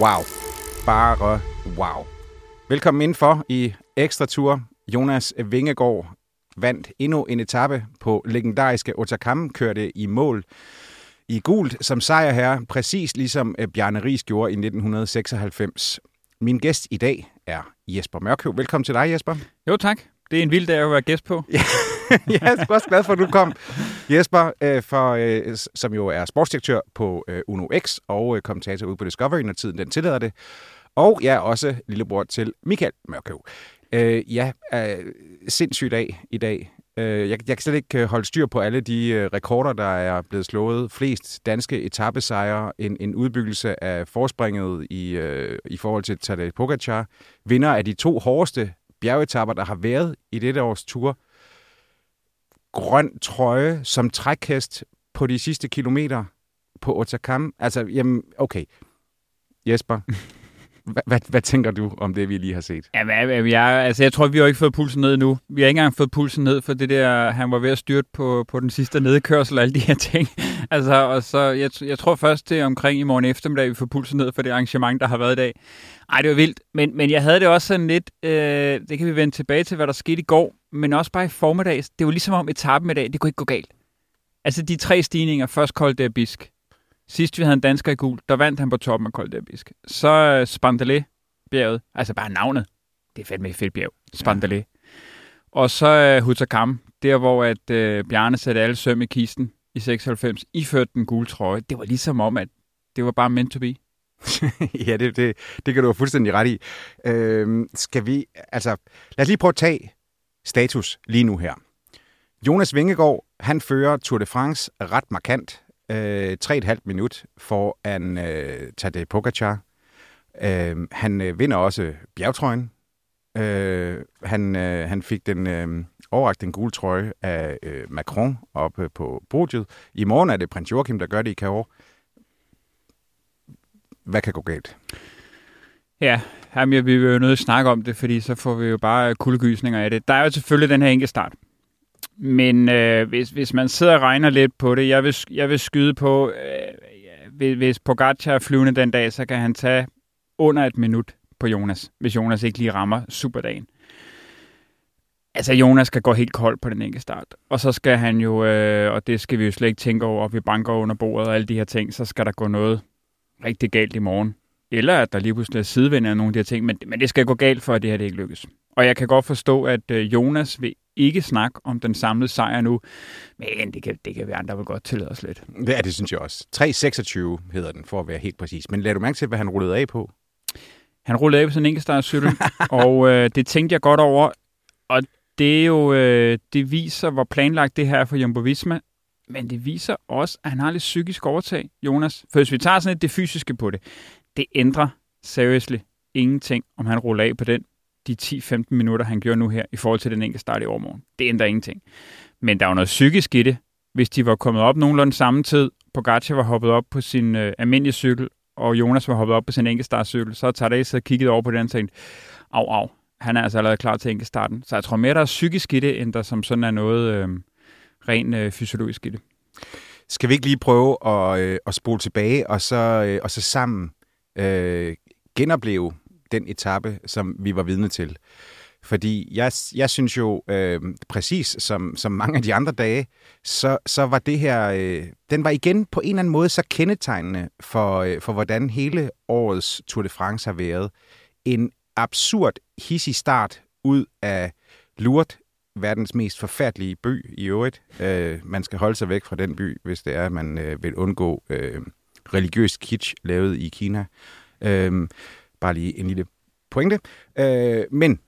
Wow. Bare wow. Velkommen indenfor i Ekstra Tour. Jonas Vingegaard vandt endnu en etape på legendariske Otakam, kørte i mål i gult som sejr her, præcis ligesom øh, Bjarne Ries gjorde i 1996. Min gæst i dag er Jesper Mørkøv. Velkommen til dig, Jesper. Jo, tak. Det er en vild dag at være gæst på. jeg er også glad for, at du kom. Jesper, øh, for, øh, som jo er sportsdirektør på øh, Uno X og øh, kommentator ude på Discovery, når tiden den tillader det. Og jeg er også lillebror til Michael Mørkøv. Øh, ja, øh, sindssyg dag i dag. Øh, jeg, jeg kan slet ikke øh, holde styr på alle de øh, rekorder, der er blevet slået. Flest danske etappesejre, en, en udbyggelse af forspringet i, øh, i forhold til Tadej Pogacar. Vinder af de to hårdeste bjergetapper, der har været i dette års tur. Grøn trøje som trækhest på de sidste kilometer på Otakam. Altså, jamen, okay. Jesper, hvad, hvad, hvad tænker du om det, vi lige har set? Ja, hvad, jeg, altså, jeg tror, vi har ikke fået pulsen ned nu. Vi har ikke engang fået pulsen ned for det der, han var ved at styrte på, på den sidste nedkørsel og alle de her ting. altså, og så, jeg, jeg tror først, det er omkring i morgen eftermiddag, vi får pulsen ned for det arrangement, der har været i dag. Ej, det var vildt. Men, men jeg havde det også sådan lidt, øh, det kan vi vende tilbage til, hvad der skete i går, men også bare i formiddags. Det var ligesom om etappen i dag, det kunne ikke gå galt. Altså de tre stigninger, først koldt der bisk, Sidst vi havde en dansker i gul, der vandt han på toppen af Koldebisk. Så uh, Spandalé bjerget, altså bare navnet. Det er fandme et fedt bjerg. Spandalé. Ja. Og så Hutakam, der hvor at uh, Bjarne satte alle søm i kisten i 96, iførte den gule trøje. Det var ligesom om, at det var bare meant to be. ja, det, det, det kan du have fuldstændig ret i. Øhm, skal vi, altså, lad os lige prøve at tage status lige nu her. Jonas Vingegaard, han fører Tour de France ret markant øh, 3,5 minut foran øh, Tadej Pogacar. Øh, han øh, vinder også bjergtrøjen. Øh, han, øh, han fik den øh, overragt den gule trøje af øh, Macron oppe på podiet. I morgen er det prins Joachim, der gør det i Cahors. Hvad kan gå galt? Ja, jamen, vi vil jo nødt at snakke om det, fordi så får vi jo bare kuldegysninger af det. Der er jo selvfølgelig den her enkelte start. Men øh, hvis, hvis man sidder og regner lidt på det, jeg vil, jeg vil skyde på, øh, hvis Pogacar er flyvende den dag, så kan han tage under et minut på Jonas, hvis Jonas ikke lige rammer superdagen. Altså, Jonas skal gå helt kold på den enkelte start. Og så skal han jo, øh, og det skal vi jo slet ikke tænke over, vi banker under bordet og alle de her ting, så skal der gå noget rigtig galt i morgen. Eller at der lige pludselig er sidevind af nogle af de her ting, men, men det skal gå galt for, at det her det ikke lykkes. Og jeg kan godt forstå, at øh, Jonas vil ikke snakke om den samlede sejr nu, men det kan, det kan være, der vil godt tillade os lidt. Ja, det synes jeg også. 3.26 hedder den, for at være helt præcis. Men lad du mærke til, hvad han rullede af på? Han rullede af på sådan en cykel, og øh, det tænkte jeg godt over, og det er jo, øh, det viser, hvor planlagt det her er for Jumbo Visma, men det viser også, at han har lidt psykisk overtag, Jonas. For hvis vi tager sådan lidt det fysiske på det, det ændrer seriously ingenting, om han ruller af på den de 10-15 minutter, han gjorde nu her, i forhold til den enkelte start i overmorgen. Det ændrer ingenting. Men der er jo noget psykisk i det. Hvis de var kommet op nogenlunde samme tid, Pogacar var hoppet op på sin øh, almindelige cykel, og Jonas var hoppet op på sin enkeltstartcykel, så tager det så kigget over på den og tænkt, au, au, han er altså allerede klar til enkeltstarten. Så jeg tror mere, der er psykisk i det, end der som sådan er noget øh, rent øh, fysiologisk i det. Skal vi ikke lige prøve at, øh, at spole tilbage, og så, øh, og så sammen øh, genopleve den etape, som vi var vidne til. Fordi jeg, jeg synes jo, øh, præcis som, som mange af de andre dage, så, så var det her, øh, den var igen på en eller anden måde så kendetegnende for, øh, for hvordan hele årets Tour de France har været. en absurd hissig start ud af Lourdes, verdens mest forfærdelige by i øvrigt. Øh, man skal holde sig væk fra den by, hvis det er, at man øh, vil undgå øh, religiøs kitsch lavet i Kina. Øh, bare lige en lille pointe. Øh, men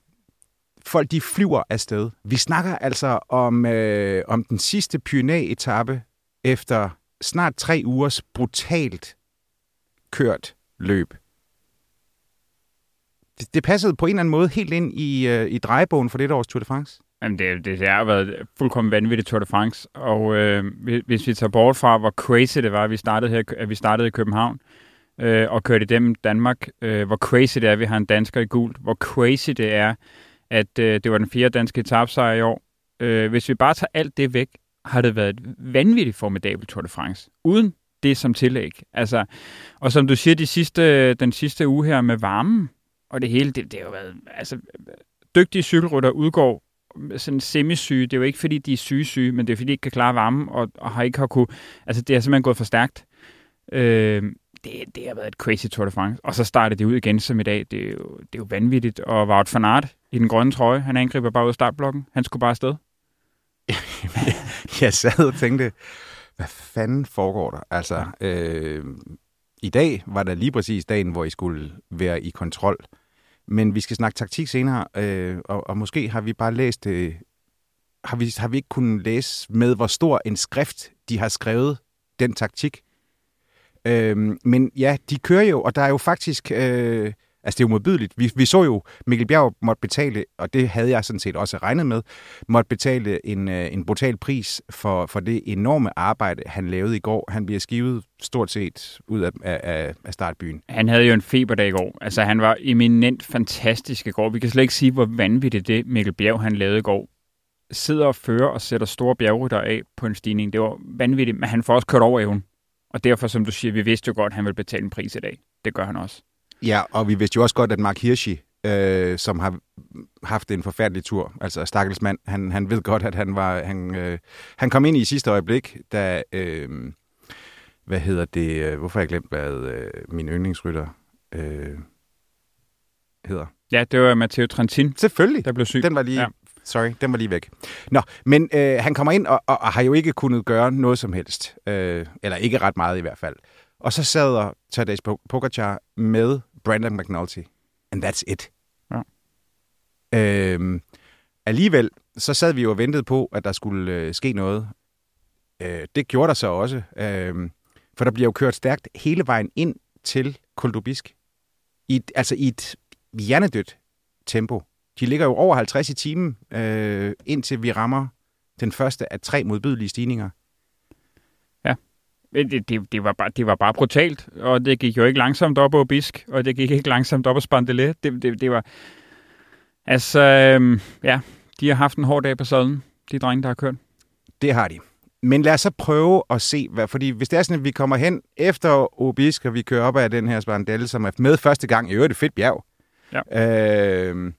folk de flyver afsted. Vi snakker altså om, øh, om den sidste Pyrenæ-etappe efter snart tre ugers brutalt kørt løb. Det, det passede på en eller anden måde helt ind i, øh, i drejebogen for det års Tour de France. Jamen, det, det, det har været fuldkommen vanvittigt Tour de France, og øh, hvis vi tager bort fra, hvor crazy det var, at vi startede, her, at vi startede i København, øh, øh, og kørte igennem Danmark, øh, hvor crazy det er, at vi har en dansker i gult, hvor crazy det er, at øh, det var den fjerde danske etapsejr i år. Øh, hvis vi bare tager alt det væk, har det været et vanvittigt formidabelt Tour de France. Uden det som tillæg. Altså, og som du siger, de sidste, den sidste uge her med varmen, og det hele, det, det har jo været, altså, dygtige cykelrytter udgår sådan semisyge. Det er jo ikke, fordi de er syge-syge, men det er, fordi de ikke kan klare varmen, og, og har ikke har kunne, altså, det er simpelthen gået for stærkt. Øh, det, det har været et crazy Tour de France. Og så startede det ud igen som i dag. Det er jo, det er jo vanvittigt. Og Wout van Aert i den grønne trøje, han angriber bare ud af startblokken. Han skulle bare afsted. jeg sad og tænkte, hvad fanden foregår der? Altså, øh, i dag var der lige præcis dagen, hvor I skulle være i kontrol. Men vi skal snakke taktik senere, øh, og, og måske har vi bare læst øh, har vi, har vi ikke kunnet læse med, hvor stor en skrift de har skrevet den taktik. Øh, men ja, de kører jo, og der er jo faktisk... Øh, Altså, det er jo modbydeligt. Vi, vi så jo, Mikkel Bjerg måtte betale, og det havde jeg sådan set også regnet med, måtte betale en, øh, en brutal pris for, for det enorme arbejde, han lavede i går. Han bliver skivet stort set ud af, af, af startbyen. Han havde jo en feberdag i går. Altså, han var eminent fantastisk i går. Vi kan slet ikke sige, hvor vanvittigt det Mikkel Bjerg, han lavede i går sidder og fører og sætter store bjergrytter af på en stigning. Det var vanvittigt, men han får også kørt over evnen. Og derfor, som du siger, vi vidste jo godt, at han vil betale en pris i dag. Det gør han også. Ja, og vi vidste jo også godt, at Mark Hirschi, øh, som har haft en forfærdelig tur, altså stakkels mand, han, han ved godt, at han var han, øh, han kom ind i sidste øjeblik, da, øh, hvad hedder det, øh, hvorfor har jeg glemt, hvad øh, min yndlingsrytter øh, hedder? Ja, det var Matteo Trentin. Selvfølgelig. Der blev syg. Den var lige, ja. Sorry, den var lige væk. Nå, men øh, han kommer ind og, og, og har jo ikke kunnet gøre noget som helst. Øh, eller ikke ret meget i hvert fald. Og så sad der Tadej Pogacar med Brandon McNulty. And that's it. Ja. Øhm, alligevel, så sad vi jo og ventede på, at der skulle øh, ske noget. Øh, det gjorde der så også. Øh, for der bliver jo kørt stærkt hele vejen ind til Koldubisk. I, altså i et hjernedødt tempo. De ligger jo over 50 i timen, øh, indtil vi rammer den første af tre modbydelige stigninger. Det, det, det, var bare, det var bare brutalt, og det gik jo ikke langsomt op på Bisk, og det gik ikke langsomt op på Spandelet. Det, det, det var... Altså, øhm, ja, de har haft en hård dag på sådan, de drenge, der har kørt. Det har de. Men lad os så prøve at se, hvad, fordi hvis det er sådan, at vi kommer hen efter Obisk, og vi kører op af den her Spandelle, som er med første gang, i øvrigt et fedt bjerg, ja. øh,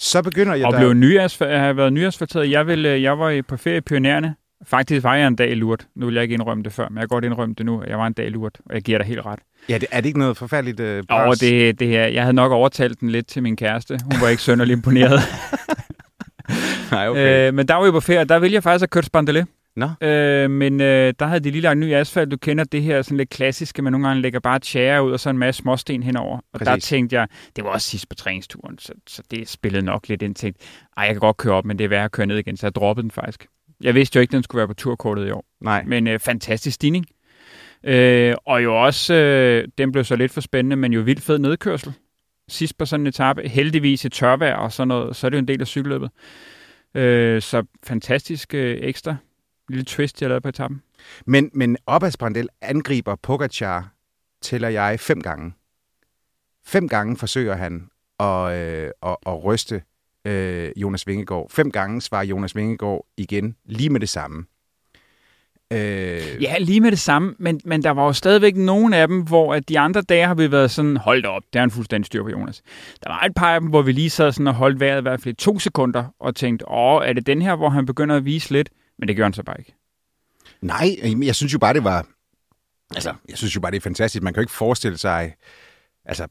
så begynder jeg og der... blev nyasfalt, har været nyasfalteret. Jeg, vil, øh, jeg var på ferie i Pionerne, Faktisk var jeg en dag lurt. Nu vil jeg ikke indrømme det før, men jeg kan godt indrømme det nu. Jeg var en dag lurt, og jeg giver dig helt ret. Ja, det, er det ikke noget forfærdeligt øh, Over det, det her. Jeg havde nok overtalt den lidt til min kæreste. Hun var ikke sønderlig imponeret. Nej, okay. øh, men der var vi på ferie, der ville jeg faktisk have kørt spandelet. Nå. Øh, men øh, der havde de lige lagt ny asfalt. Du kender det her sådan lidt klassiske, men nogle gange lægger bare tjære ud og så en masse småsten henover. Og Præcis. der tænkte jeg, det var også sidst på træningsturen, så, så det spillede nok lidt ind. Tænkte, ej, jeg kan godt køre op, men det er værd at køre ned igen, så jeg droppede den faktisk. Jeg vidste jo ikke, den skulle være på turkortet i år. Nej. Men øh, fantastisk stigning. Øh, og jo også, øh, den blev så lidt for spændende, men jo vildt fed nedkørsel. Sidst på sådan en etape, heldigvis i tørvejr og sådan noget, så er det jo en del af cykelløbet. Øh, så fantastisk øh, ekstra lille twist, jeg lavede på etappen. Men, men op ad Sprandel angriber Pogacar, tæller jeg fem gange. Fem gange forsøger han at, øh, at, at ryste øh, Jonas Vingegaard. Fem gange svarer Jonas Vingegaard igen, lige med det samme. Øh... Ja, lige med det samme, men, men der var jo stadigvæk nogle af dem, hvor at de andre dage har vi været sådan, holdt op, det er en fuldstændig styr på Jonas. Der var et par af dem, hvor vi lige sad sådan og holdt vejret i hvert fald to sekunder, og tænkte, åh, er det den her, hvor han begynder at vise lidt? Men det gør han så bare ikke. Nej, jeg synes jo bare, det var... Altså, jeg synes jo bare, det er fantastisk. Man kan jo ikke forestille sig... Altså,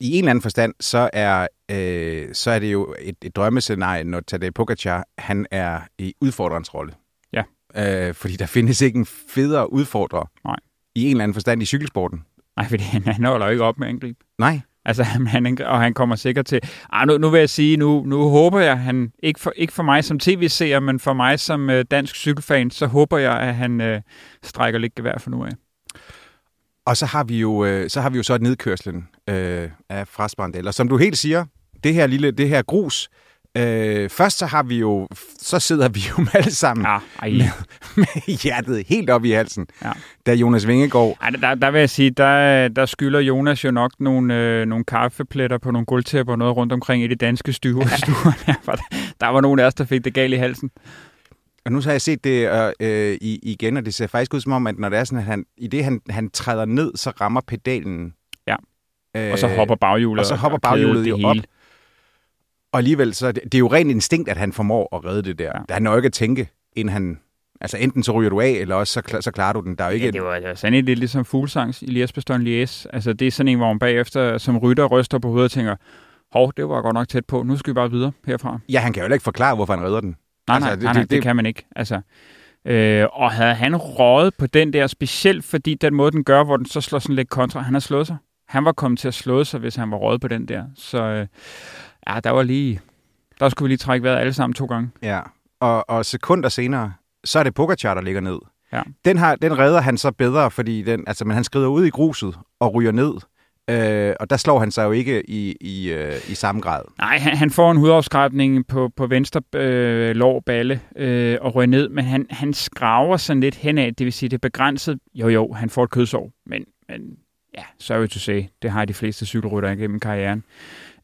i en eller anden forstand, så er, øh, så er det jo et, et drømmescenarie, når Tadej Pogacar, han er i udfordrerens rolle. Ja. Øh, fordi der findes ikke en federe udfordrer Nej. i en eller anden forstand i cykelsporten. Nej, fordi han, han holder jo ikke op med at angribe. Nej. Altså, han, og han kommer sikkert til... Ah, nu, nu vil jeg sige, nu, nu håber jeg, han ikke for, ikke for mig som tv-seer, men for mig som øh, dansk cykelfan, så håber jeg, at han øh, strækker lidt gevær for nu af. Og så har vi jo øh, så har vi jo så nedkørslen øh, af Frasbrandel. Og som du helt siger, det her lille det her grus, øh, først så har vi jo så sidder vi jo alle sammen Ja, ej. med, med hjertet helt op i halsen, Ja. da Jonas Vingegaard Ej, der, der vil jeg sige, der, der skylder Jonas jo nok nogle, øh, nogle kaffepletter på nogle gulvtæpper og noget rundt omkring i det danske der, var, der var nogen af os, der fik det galt i halsen. Og nu så har jeg set det øh, øh, i- igen, og det ser faktisk ud som om, at når det er sådan, at han, i det han, han træder ned, så rammer pedalen. Ja. Øh, Og så hopper baghjulet. og så hopper baghjulet jo hele. Og alligevel, så det, det er jo rent instinkt, at han formår at redde det der. Ja. Han når jo ikke at tænke, inden han... Altså enten så ryger du af, eller også så, så klarer du den. Der er jo ikke... Ja, det var, var sådan lidt ligesom Fuglsangs i Lies Bastogne Lies. Altså, det er sådan en, hvor man bagefter som rytter ryster på hovedet og tænker, hov, det var godt nok tæt på, nu skal vi bare videre herfra. Ja, han kan jo heller ikke forklare, hvorfor han redder den. Nej, Altså, nej, det- nej, nej det- det, det, det- kan man ikke. Altså, øh, og havde han røget på den der, specielt fordi den måde, den gør, hvor den så slår sådan lidt kontra, han har slået sig. Han var kommet til at slå sig, hvis han var røget på den der. Så øh, ja, der var lige... Der skulle vi lige trække vejret alle sammen to gange. Ja. Og, og sekunder senere, så er det Pogacar, der ligger ned. Ja. Den, har, den redder han så bedre, fordi den, altså, men han skrider ud i gruset og ryger ned. Øh, og der slår han sig jo ikke i, i, øh, i samme grad. Nej, han, han får en hudafskrabning på, på venstre øh, lår, balle øh, og ryger ned, men han, han skraver sådan lidt henad, det vil sige, det er begrænset. Jo, jo, han får et kødsår, men, men ja, sorry to say, det har de fleste cykelrytter igennem karrieren.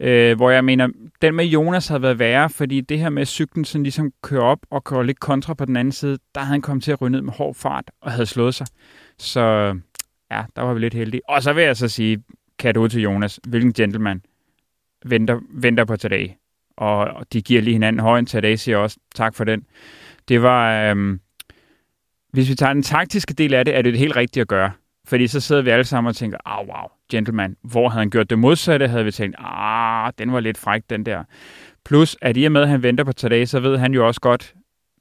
Øh, hvor jeg mener, den med Jonas havde været værre, fordi det her med cyklen sådan ligesom kører op og kører lidt kontra på den anden side, der havde han kommet til at ryge ned med hård fart og havde slået sig. Så ja, der var vi lidt heldige. Og så vil jeg så sige, kado til Jonas, hvilken gentleman venter, venter på Tadej. Og og de giver lige hinanden højen. Tadej siger også tak for den. Det var... Øhm, hvis vi tager den taktiske del af det, er det det helt rigtige at gøre. Fordi så sidder vi alle sammen og tænker, ah, wow, gentleman. Hvor havde han gjort det modsatte, havde vi tænkt, ah, den var lidt fræk, den der. Plus, at i og med, at han venter på Tadej, så ved han jo også godt,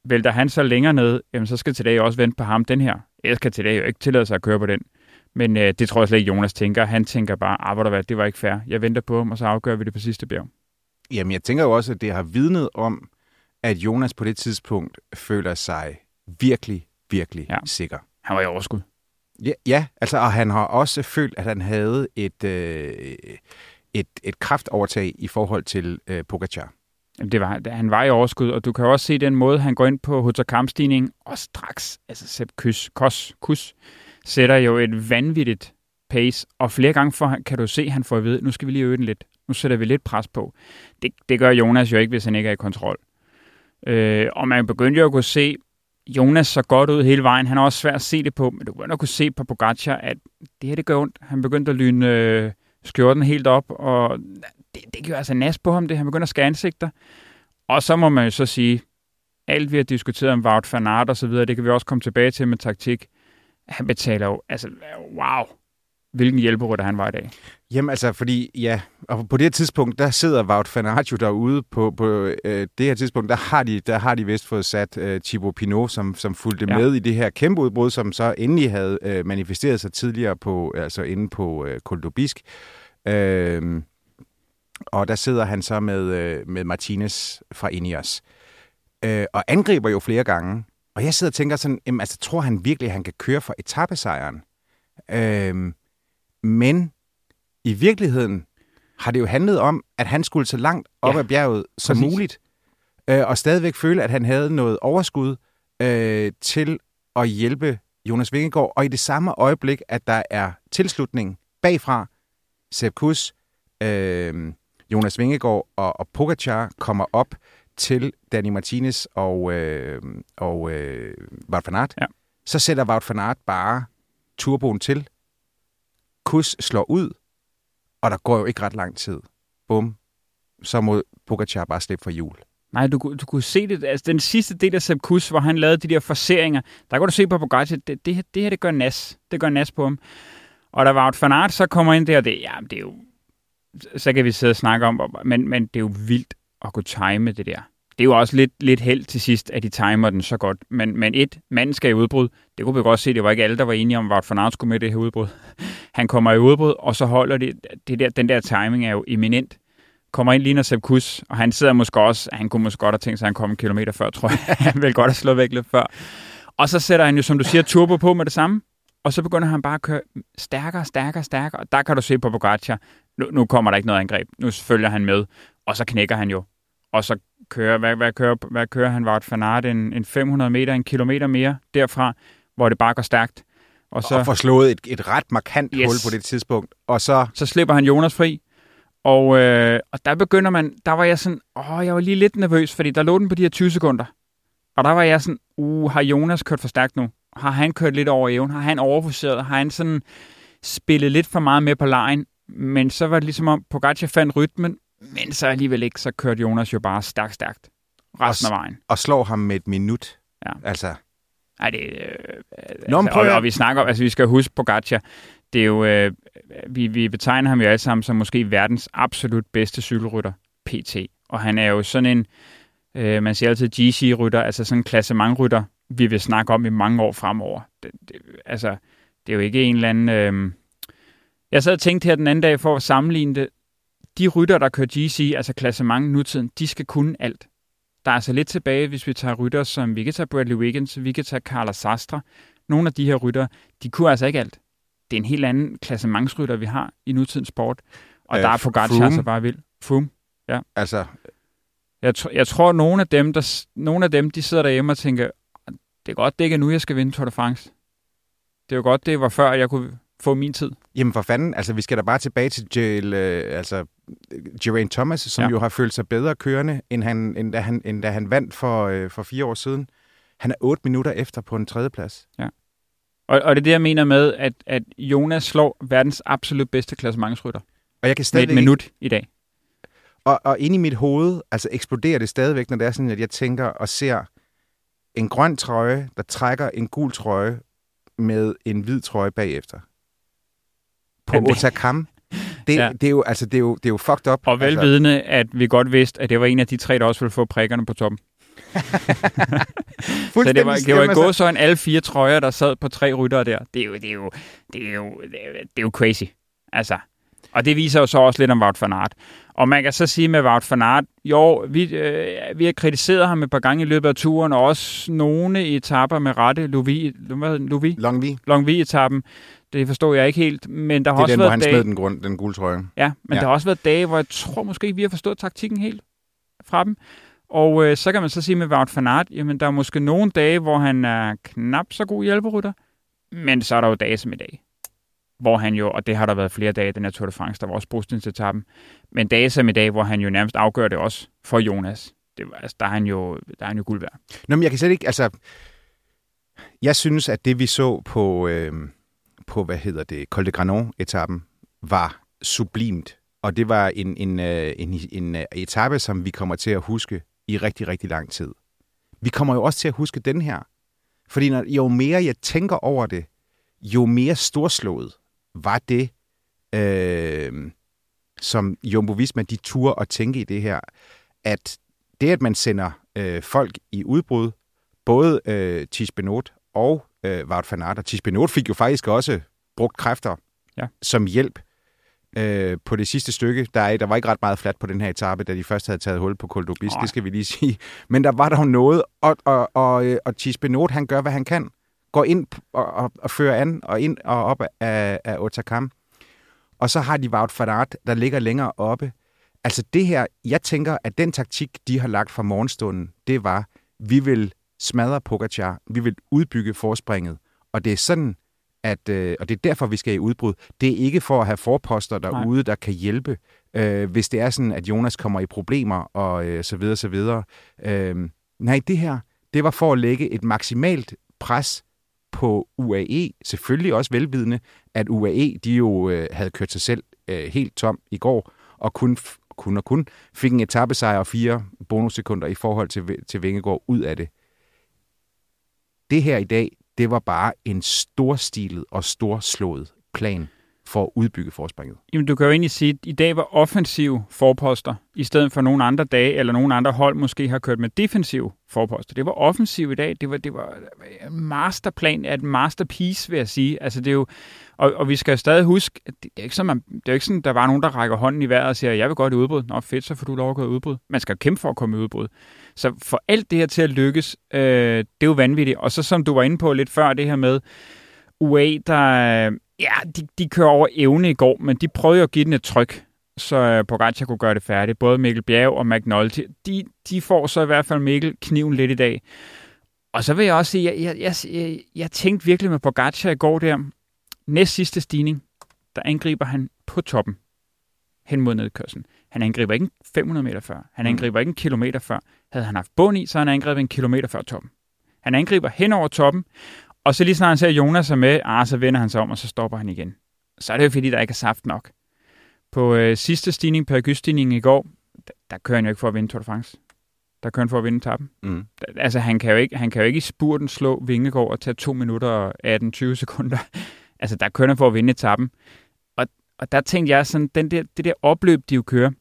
vælter han så længere ned, jamen så skal Tadej også vente på ham den her. Ellers kan Tadej jo ikke tillade sig at køre på den. Men øh, det tror jeg slet ikke, Jonas tænker. Han tænker bare, ah, hvor der hvad, det var ikke fair. Jeg venter på ham, og så afgør vi det på sidste bjerg. Jamen, jeg tænker jo også, at det har vidnet om, at Jonas på det tidspunkt føler sig virkelig, virkelig ja. sikker. Han var i overskud. Ja, ja, altså, og han har også følt, at han havde et, øh, et, et kraftovertag i forhold til øh, Pogacar. Jamen, det var, han var i overskud, og du kan også se den måde, han går ind på Hutter kampstigning, og straks, altså Sepp Kys, Kos, Kus, sætter jo et vanvittigt pace, og flere gange for, kan du se, at han får at vide, nu skal vi lige øge den lidt. Nu sætter vi lidt pres på. Det, det gør Jonas jo ikke, hvis han ikke er i kontrol. Øh, og man begyndte jo at kunne se, Jonas så godt ud hele vejen. Han er også svært at se det på, men du begynder at kunne se på Pogacar, at det her, det gør ondt. Han begyndte at lyne øh, skjorten helt op, og det, det gjorde altså nas på ham, det. Han begynder at skære ansigter. Og så må man jo så sige, alt vi har diskuteret om Wout van Aert og så videre, det kan vi også komme tilbage til med taktik. Han betaler jo, altså, wow, hvilken hjælperytter han var i dag. Jamen altså, fordi, ja, og på det her tidspunkt, der sidder Wout van Aert jo derude. På, på øh, det her tidspunkt, der har de, der har de vist fået sat øh, Thibaut Pinot, som, som fulgte Ja. med i det her kæmpe udbrud, som så endelig havde øh, manifesteret sig tidligere på, altså inde på øh, Col d'Aubisque. Øh, og der sidder han så med, øh, med Martinez fra Ineos. Øh, og angriber jo flere gange. Og jeg sidder og tænker sådan, jamen, altså, tror han virkelig, at han kan køre for etappesejren? Øh, men i virkeligheden har det jo handlet om, at han skulle så langt op Ja, ad bjerget som præcis. muligt, øh, og stadigvæk føle, at han havde noget overskud øh, til at hjælpe Jonas Vingegaard, og i det samme øjeblik, at der er tilslutning bagfra, Sepp Kuss, øh, Jonas Vingegaard og, og Pogacar kommer op til Danny Martinez og, øh, og øh, Wout van Aert, Ja. så sætter Wout van Aert bare turboen til, Kus slår ud, og der går jo ikke ret lang tid. Bum. Så må Pogacar bare slippe for jul. Nej, du, du kunne se det. Altså, den sidste del af Sepp Kuss, hvor han lavede de der forseringer, der kunne du se på Pogacar, det, det, her- det her, det gør nas. Det gør nas på ham. Og der var van Aert så kommer ind der, det, ja, det er jo så kan vi sidde og snakke om, men, men det er jo vildt at kunne time det der. Det er jo også lidt, lidt held til sidst, at de timer den så godt. Men, men et, manden skal i udbrud. Det kunne vi godt se, det var ikke alle, der var enige om, at Van skulle med det her udbrud. Han kommer i udbrud, og så holder det, det der, den der timing er jo eminent. Kommer ind, ligner Sepp Kuss, og han sidder måske også, han kunne måske godt have tænkt sig, at han kom en kilometer før, tror jeg. han ville godt have slået væk lidt før. Og så sætter han jo, som du siger, turbo på med det samme. Og så begynder han bare at køre stærkere, stærkere, stærkere. Og der kan du se på Pogacar, nu, nu kommer der ikke noget angreb. Nu følger han med, og så knækker han jo. Og så kører, hvad, hvad kører, hvad kører han? Var et Aert en, en 500 meter, en kilometer mere derfra, hvor det bare går stærkt. Og, så, og får slået et, et ret markant yes. hul på det tidspunkt. Og så... Så slipper han Jonas fri. Og, øh, og der begynder man, der var jeg sådan, åh, jeg var lige lidt nervøs, fordi der lå den på de her 20 sekunder. Og der var jeg sådan, uh, har Jonas kørt for stærkt nu? Har han kørt lidt over evnen? Har han overforseret? Har han sådan spillet lidt for meget med på lejen? Men så var det ligesom om, Pogacar fandt rytmen, men så alligevel ikke, så kørte Jonas jo bare stærkt, stærkt resten og, af vejen. Og slår ham med et minut. Ja. Altså. Ej, det, øh, Nå, altså, og, og, vi snakker, altså vi skal huske Pogacar, det er jo, øh, vi, vi betegner ham jo alle sammen som måske verdens absolut bedste cykelrytter, PT. Og han er jo sådan en, øh, man siger altid GC-rytter, altså sådan en klassementrytter, vi vil snakke om i mange år fremover. Det, det, altså, det er jo ikke en eller anden... Øh... Jeg sad og tænkte her den anden dag for at sammenligne det. De rytter, der kører GC, altså klassement nutiden, de skal kunne alt. Der er altså lidt tilbage, hvis vi tager rytter som, vi kan tage Bradley Wiggins, vi kan tage Carla Sastre. Nogle af de her rytter, de kunne altså ikke alt. Det er en helt anden klassementsrytter, vi har i nutidens sport. Og øh, der er Pogacar altså bare vild. Froome, ja. Altså... Jeg, tr- jeg tror, nogle af dem, der, nogle af dem, de sidder derhjemme og tænker, det er godt, det ikke er nu, jeg skal vinde Tour de France. Det er jo godt, det var før, jeg kunne få min tid. Jamen for fanden, altså vi skal da bare tilbage til Jill, øh, altså, Geraint Thomas, som ja. jo har følt sig bedre kørende, end, han, end, da, han, end da han vandt for, øh, for fire år siden. Han er otte minutter efter på en tredje plads. Ja. Og, og det er det, jeg mener med, at, at Jonas slår verdens absolut bedste klassementsrytter. Og jeg kan stadig... Med et minut i dag. Og, og inde i mit hoved, altså eksploderer det stadigvæk, når det er sådan, at jeg tænker og ser en grøn trøje, der trækker en gul trøje med en hvid trøje bagefter. På Jamen, Otakam. Det, ja. det, er jo, altså, det, er jo, det er jo fucked up. Og velvidende, altså. at vi godt vidste, at det var en af de tre, der også ville få prikkerne på toppen. så det var, det var gået så en alle fire trøjer, der sad på tre ryttere der. Det er jo, det er jo, det er jo, det er, det er jo crazy. Altså, og det viser jo så også lidt om Wout van Aert. Og man kan så sige med Wout van Aert, jo, vi, øh, vi har kritiseret ham et par gange i løbet af turen, og også nogle etapper med rette, Louis, Louis? Longvi. Longvi-etappen. Det forstår jeg ikke helt, men der har det er også den, været hvor han dage... smed den, grund, den gule trøje. Ja, men ja. der har også været dage, hvor jeg tror måske, vi har forstået taktikken helt fra dem. Og øh, så kan man så sige med Wout van Aert, jamen der er måske nogle dage, hvor han er knap så god hjælperytter, men så er der jo dage som i dag hvor han jo, og det har der været flere dage, den her Tour de France, der var også brugstidsetappen, men dage som i dag, hvor han jo nærmest afgør det også for Jonas. Det var, altså, der, er han jo, der er han jo guld værd. Nå, men jeg kan slet ikke, altså, jeg synes, at det vi så på, øh, på hvad hedder det, Col de Granon-etappen, var sublimt. Og det var en, en, øh, en, en, en etape, som vi kommer til at huske i rigtig, rigtig lang tid. Vi kommer jo også til at huske den her. Fordi når, jo mere jeg tænker over det, jo mere storslået var det, øh, som Jumbo Visma, de turde at tænke i det her, at det, at man sender øh, folk i udbrud, både øh, Tisbenot og øh, Wout van Aert, Tisbenot fik jo faktisk også brugt kræfter ja. som hjælp øh, på det sidste stykke. Der, er, der var ikke ret meget flat på den her etape, da de først havde taget hul på Col det skal vi lige sige. Men der var der jo noget, og, og, og, øh, og Tisbenot, han gør, hvad han kan går ind og, og, og fører an og ind og op af, af Otakam. Og så har de Wout van Aert, der ligger længere oppe. Altså det her, jeg tænker, at den taktik, de har lagt fra morgenstunden, det var, vi vil smadre Pogacar, vi vil udbygge forspringet. Og det er sådan, at, øh, og det er derfor, vi skal i udbrud. Det er ikke for at have forposter derude, Nej. der kan hjælpe, øh, hvis det er sådan, at Jonas kommer i problemer og øh, så videre, så videre. Øh, nej, det her, det var for at lægge et maksimalt pres på UAE, selvfølgelig også velvidende, at UAE de jo øh, havde kørt sig selv øh, helt tom i går, og kun, kun og kun fik en etappesejr og fire bonussekunder i forhold til, til Vingegaard ud af det. Det her i dag, det var bare en storstilet og storslået plan for at udbygge forspringet. Jamen, du kan jo egentlig sige, at i dag var offensiv forposter, i stedet for nogle andre dage, eller nogle andre hold måske har kørt med defensiv forposter. Det var offensiv i dag. Det var, det var øh, masterplan, et masterpiece, vil jeg sige. Altså, det er jo, og, og vi skal stadig huske, at det er ikke sådan, man, det er ikke sådan, der var nogen, der rækker hånden i vejret og siger, jeg vil godt i udbrud. Nå, fedt, så får du lov at gå i udbrud. Man skal kæmpe for at komme i udbrud. Så for alt det her til at lykkes, øh, det er jo vanvittigt. Og så som du var inde på lidt før, det her med UA, der Ja, de, de kører over evne i går, men de prøvede at give den et tryk, så uh, Pogacar kunne gøre det færdigt. Både Mikkel Bjerg og McNulty, de, de får så i hvert fald Mikkel kniven lidt i dag. Og så vil jeg også sige, jeg, jeg, jeg, jeg tænkte virkelig med Pogacar i går der, næst sidste stigning, der angriber han på toppen hen mod nedkørslen. Han angriber ikke 500 meter før. Han mm. angriber ikke en kilometer før. Havde han haft bund i, så han angrebet en kilometer før toppen. Han angriber hen over toppen, og så lige snart han ser Jonas er med, ah, så vender han sig om, og så stopper han igen. Så er det jo fordi, der ikke er saft nok. På øh, sidste stigning på auguststigningen i går, der, der kører han jo ikke for at vinde Tour de France. Der kører han for at vinde tappen. Mm. Altså, han kan, jo ikke, han kan jo ikke i spurten slå Vingegaard og tage 2 minutter og 18-20 sekunder. altså, der kører han for at vinde etappen. Og, og der tænkte jeg sådan, den der, det der opløb, de jo kører,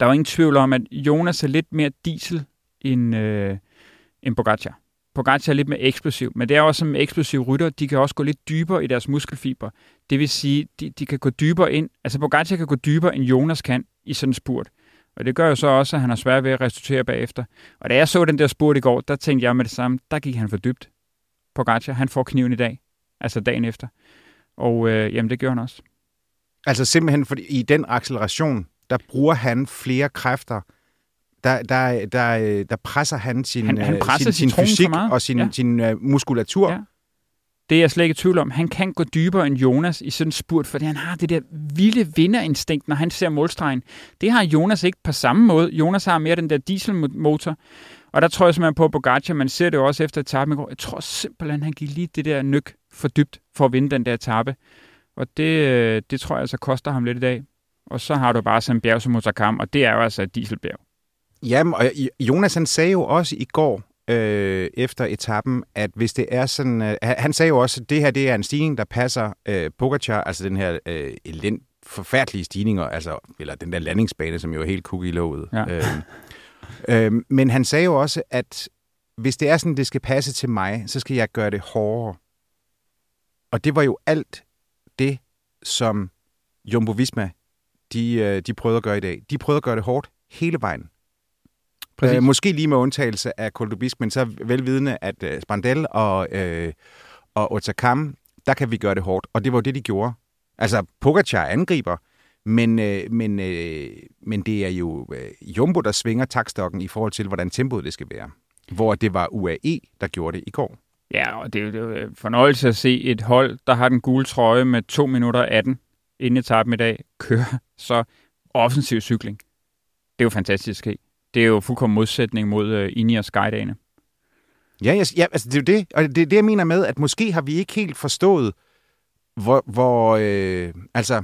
der var ingen tvivl om, at Jonas er lidt mere diesel end, øh, end Pogacar. Pogacar er lidt mere eksplosiv, men det er også som eksplosive rytter, de kan også gå lidt dybere i deres muskelfiber. Det vil sige, de, de kan gå dybere ind, altså Pogacar kan gå dybere end Jonas kan i sådan en spurt. Og det gør jo så også, at han har svært ved at restituere bagefter. Og da jeg så den der spurt i går, der tænkte jeg med det samme, der gik han for dybt. Pogacar, han får kniven i dag, altså dagen efter. Og øh, jamen, det gør han også. Altså simpelthen, fordi i den acceleration, der bruger han flere kræfter, der, der, der, der presser han sin, han, han øh, presser sin, sin fysik og sin, ja. sin uh, muskulatur. Ja. Det er jeg slet ikke i tvivl om. Han kan gå dybere end Jonas i sådan en spurt, fordi han har det der vilde vinderinstinkt, når han ser målstregen. Det har Jonas ikke på samme måde. Jonas har mere den der dieselmotor. Og der tror jeg simpelthen på Pogacar, man ser det jo også efter etappen i går. Jeg tror simpelthen, han gik lige det der nyk for dybt for at vinde den der etape. Og det, øh, det tror jeg altså koster ham lidt i dag. Og så har du bare sådan en bjerg som Motakam, og det er jo altså et dieselbjerg. Jamen, og Jonas han sagde jo også i går, øh, efter etappen, at hvis det er sådan... Øh, han sagde jo også, at det her det er en stigning, der passer øh, Pogacar, altså den her øh, elend, forfærdelige stigninger, altså, eller den der landingsbane, som jo er helt cookie låget. Ja. Øh, øh, men han sagde jo også, at hvis det er sådan, det skal passe til mig, så skal jeg gøre det hårdere. Og det var jo alt det, som Jumbo Visma, de, øh, de prøvede at gøre i dag. De prøvede at gøre det hårdt hele vejen. Præcis. Øh, måske lige med undtagelse af Koldubisk, men så velvidende, at øh, Spandel og, øh, og Otakam, der kan vi gøre det hårdt. Og det var det, de gjorde. Altså, Pogacar angriber, men, øh, men, øh, men det er jo øh, Jumbo, der svinger takstokken i forhold til, hvordan tempoet det skal være. Hvor det var UAE, der gjorde det i går. Ja, og det er jo en fornøjelse at se et hold, der har den gule trøje med 2 minutter 18 inden etappen i dag, køre så offensiv cykling. Det er jo fantastisk at det er jo fuldkommen modsætning mod øh, Ineos Skydagene. Ja, yes, ja, altså det er jo det, og det er det, jeg mener med, at måske har vi ikke helt forstået, hvor, hvor øh, altså,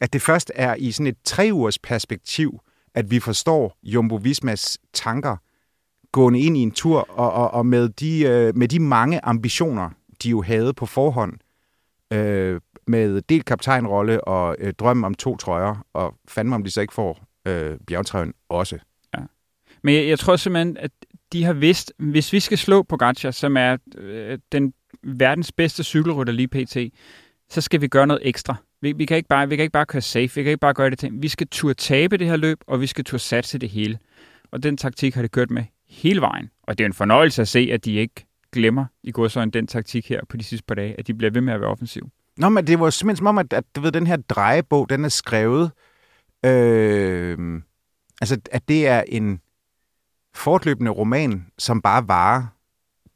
at det først er i sådan et tre ugers perspektiv, at vi forstår Jumbo Vismas tanker gående ind i en tur, og, og, og med, de, øh, med de mange ambitioner, de jo havde på forhånd, øh, med delt kaptajnrolle og øh, drøm om to trøjer, og fandme om de så ikke får øh, bjergtrøjen også. Men jeg, jeg tror simpelthen, at de har vidst, hvis vi skal slå Pogacar, som er øh, den verdens bedste cykelrytter lige pt., så skal vi gøre noget ekstra. Vi, vi, kan ikke bare, vi kan ikke bare køre safe, vi kan ikke bare gøre det til. Vi skal turde tabe det her løb, og vi skal turde satse det hele. Og den taktik har det kørt med hele vejen. Og det er en fornøjelse at se, at de ikke glemmer i går godsøjne den taktik her på de sidste par dage, at de bliver ved med at være offensiv. Nå, men det var simpelthen som om, at, at du ved, den her drejebog, den er skrevet, øh, altså at det er en, fortløbende roman, som bare varer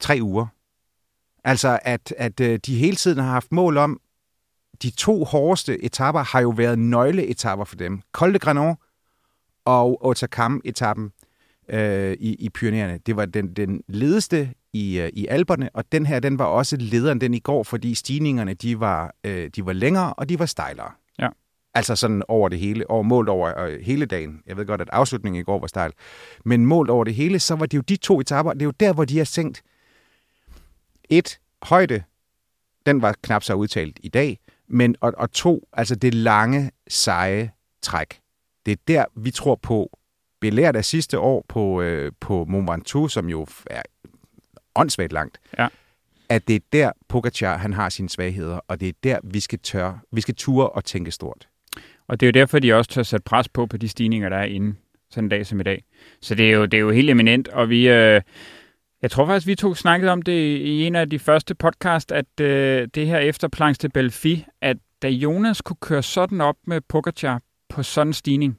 tre uger. Altså, at, at øh, de hele tiden har haft mål om, de to hårdeste etapper har jo været nøgleetapper for dem. Col de Granon og Otakam-etappen øh, i, i Pyreneerne. Det var den, den ledeste i, øh, i alberne, og den her, den var også lederen den i går, fordi stigningerne, de var, øh, de var længere, og de var stejlere. Altså sådan over det hele, over målt over øh, hele dagen. Jeg ved godt, at afslutningen i går var stejl. Men målt over det hele, så var det jo de to etaper. Det er jo der, hvor de har sænkt et højde. Den var knap så udtalt i dag. Men, og, og to, altså det lange, seje træk. Det er der, vi tror på, belært af sidste år på, øh, på Mont Ventoux, som jo er åndssvagt langt, Ja. at det er der, Pogacar han har sine svagheder, og det er der, vi skal tør, vi skal ture og tænke stort. Og det er jo derfor, de også tør sætte pres på på de stigninger, der er inde sådan en dag som i dag. Så det er jo, det er jo helt eminent, og vi... Øh, jeg tror faktisk, vi to snakkede om det i en af de første podcast, at øh, det her efter Planche de Belfi, at da Jonas kunne køre sådan op med Pogacar på sådan en stigning,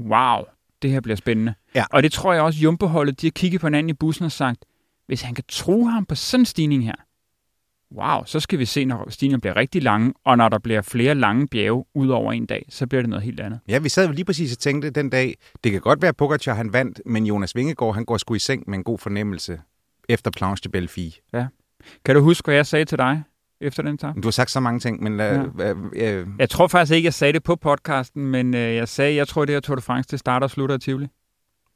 wow, det her bliver spændende. Ja. Og det tror jeg også, Jumbo-holdet, de har kigget på hinanden i bussen og sagt, hvis han kan tro ham på sådan en stigning her, wow, så skal vi se, når stigningerne bliver rigtig lange, og når der bliver flere lange bjerge ud over en dag, så bliver det noget helt andet. Ja, vi sad jo lige præcis og tænkte den dag, det kan godt være, at Pogacar han vandt, men Jonas Vingegaard, han går sgu i seng med en god fornemmelse efter Planche de Belfi. Kan du huske, hvad jeg sagde til dig efter den etape? Du har sagt så mange ting, men lad, Ja. ja. øh, Jeg tror faktisk ikke, jeg sagde det på podcasten, men øh, jeg sagde, jeg tror, det her Tour de France, det starter og slutter i Tivoli.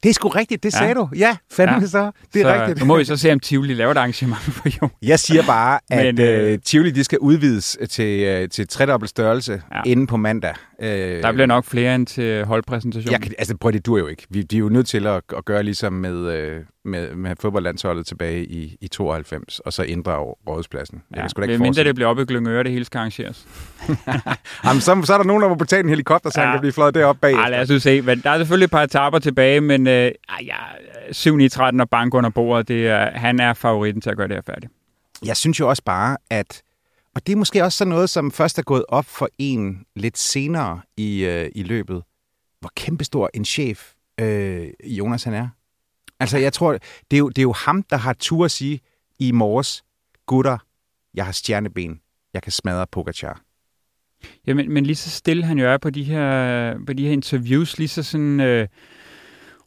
Det er sgu rigtigt, det Ja. sagde du. Ja, fandme Ja. så. Det er så rigtigt. Nu må vi så se, om Tivoli laver et arrangement for jo. Jeg siger bare, at Men, øh, øh, Tivoli de skal udvides til, øh, til tredobbelt størrelse Ja. ja. inden på mandag. Øh, Der bliver nok flere end til holdpræsentationen. jeg, kan- altså, prøv det dur jo ikke. Vi, de er jo nødt til at, at gøre ligesom med, øh, med, med fodboldlandsholdet tilbage i, i 92, og så inddrage rådspladsen. Jeg Ja, kan sgu da ikke mindre det bliver op i Glyngøre, det hele skal arrangeres. Jamen, så, så er der nogen, der må betale en helikopter, så ja. Ja. han kan blive fløjet derop bag. Ej, lad os se. Men der er selvfølgelig et par etaper tilbage, men øh, ja, 7 9 13 og bank under bordet, det er, han er favoritten til at gøre det her færdigt. Jeg synes jo også bare, at... Og det er måske også sådan noget, som først er gået op for en lidt senere i, øh, i løbet. Hvor kæmpestor en chef øh, Jonas han er. Altså, jeg tror, det er, jo, det er jo ham, der har tur at sige i morges, gutter, jeg har stjerneben. Jeg kan smadre Pogacar. Ja, men, men lige så stille han jo er på de her, på de her interviews, lige så sådan øh,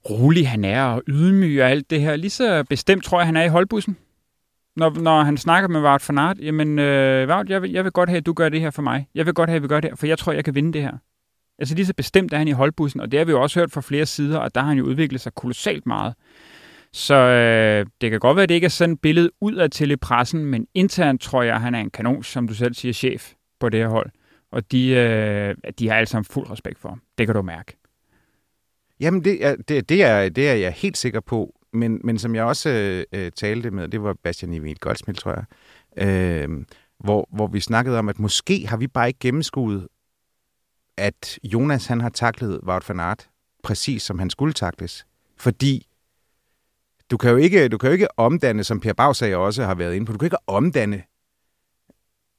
rolig han er og ydmyg og alt det her. Lige så bestemt tror jeg, han er i holdbussen. Når, når han snakker med Wout van Aert, jamen øh, Wout, jeg vil, jeg vil godt have, at du gør det her for mig. Jeg vil godt have, at vi gør det her, for jeg tror, jeg kan vinde det her. Altså lige så bestemt er han i holdbussen, og det har vi jo også hørt fra flere sider, og der har han jo udviklet sig kolossalt meget. Så øh, det kan godt være, at det ikke er sådan et billede ud til i pressen, men internt tror jeg, at han er en kanon, som du selv siger, chef på det her hold. Og de, øh, de har alle sammen fuld respekt for ham. Det kan du mærke. Jamen, det er, det, det, er, det er jeg helt sikker på. Men, men som jeg også øh, øh talte med, det var Bastian Emil Goldsmith, tror jeg, øh, hvor, hvor vi snakkede om, at måske har vi bare ikke gennemskuet, at Jonas han har taklet Wout van Aert præcis som han skulle takles. Fordi du kan jo ikke, du kan jo ikke omdanne, som Per Bag sagde også har været inde på, du kan ikke omdanne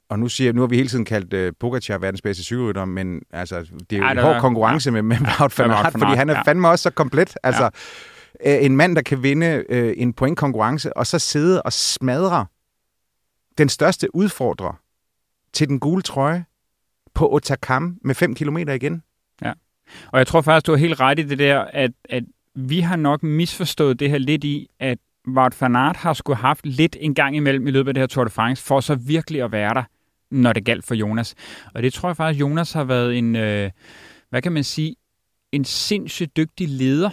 og nu siger nu har vi hele tiden kaldt uh, Pogacar verdens bedste cykelrytter, men altså, det er jo Ej, en hård er- konkurrence med, med Wout van Aert, fordi han er ja. fandme også så komplet. Altså, ja. en mand, der kan vinde øh, en pointkonkurrence, og så sidde og smadre den største udfordrer til den gule trøje på Otakam med 5 km igen. Ja, Og jeg tror faktisk, du har helt ret i det der, at, at vi har nok misforstået det her lidt i, at Wout van Aert har skulle haft lidt en gang imellem i løbet af det her Tour de France, for så virkelig at være der, når det galt for Jonas. Og det tror jeg faktisk, Jonas har været en, øh, hvad kan man sige, en sindssygt dygtig leder